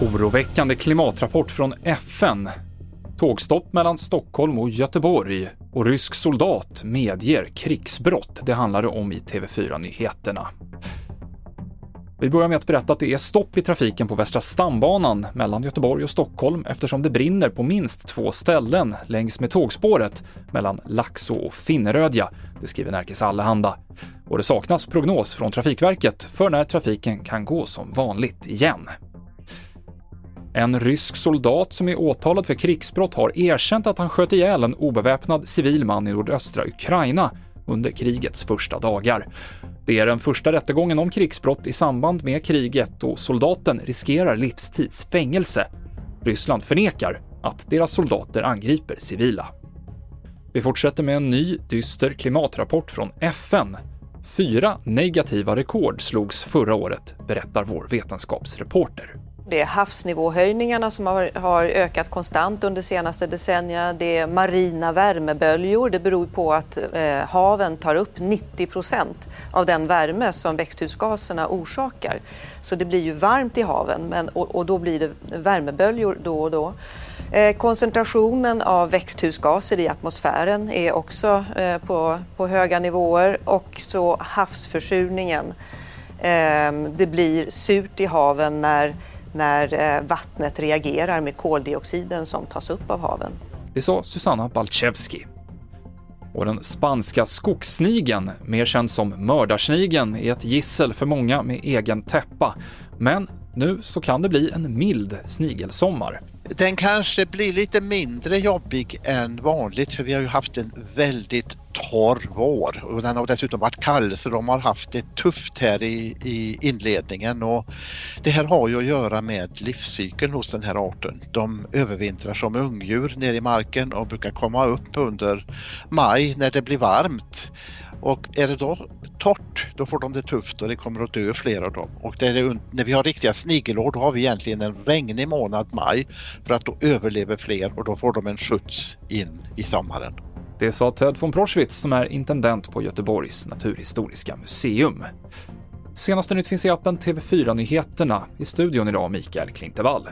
Oroväckande klimatrapport från FN. Tågstopp mellan Stockholm och Göteborg och rysk soldat medger krigsbrott. Det handlar det om i TV4-nyheterna. Vi börjar med att berätta att det är stopp i trafiken på Västra stambanan mellan Göteborg och Stockholm eftersom det brinner på minst två ställen längs med tågspåret mellan Laxå och Finnerödja, det skriver Närkes Allehanda. Och det saknas prognos från Trafikverket för när trafiken kan gå som vanligt igen. En rysk soldat som är åtalad för krigsbrott har erkänt att han sköt ihjäl en obeväpnad civil man i nordöstra Ukraina under krigets första dagar. Det är den första rättegången om krigsbrott i samband med kriget och soldaten riskerar livstids fängelse. Ryssland förnekar att deras soldater angriper civila. Vi fortsätter med en ny dyster klimatrapport från FN. Fyra negativa rekord slogs förra året, berättar vår vetenskapsreporter. Det är havsnivåhöjningarna som har, har, ökat konstant under de senaste decennierna. Det är marina värmeböljor. Det beror på att eh, haven tar upp 90 procent av den värme som växthusgaserna orsakar. Så det blir ju varmt i haven men, och, och då blir det värmeböljor då och då. Eh, koncentrationen av växthusgaser i atmosfären är också eh, på, på höga nivåer och så havsförsurningen. Ehm, det blir surt i haven när när eh, vattnet reagerar med koldioxiden som tas upp av haven. Det sa Susanna Balczewski. Och den spanska skogssnigeln, mer känd som mördarsnigeln, är ett gissel för många med egen täppa. Men nu så kan det bli en mild snigelsommar. Den kanske blir lite mindre jobbig än vanligt för vi har ju haft en väldigt torr vår och den har dessutom varit kall så de har haft det tufft här i, i inledningen och det här har ju att göra med livscykeln hos den här arten. De övervintrar som ungdjur nere i marken och brukar komma upp under maj när det blir varmt. Och är det då torrt, då får de det tufft och det kommer att dö flera av dem. Och det när vi har riktiga snigelår, då har vi egentligen en regnig månad, maj, för att då överlever fler och då får de en skjuts in i sommaren. Det sa Ted von Proschwitz som är intendent på Göteborgs naturhistoriska museum. Senaste nytt finns i appen TV4 Nyheterna. I studion idag Mikael Klintevall.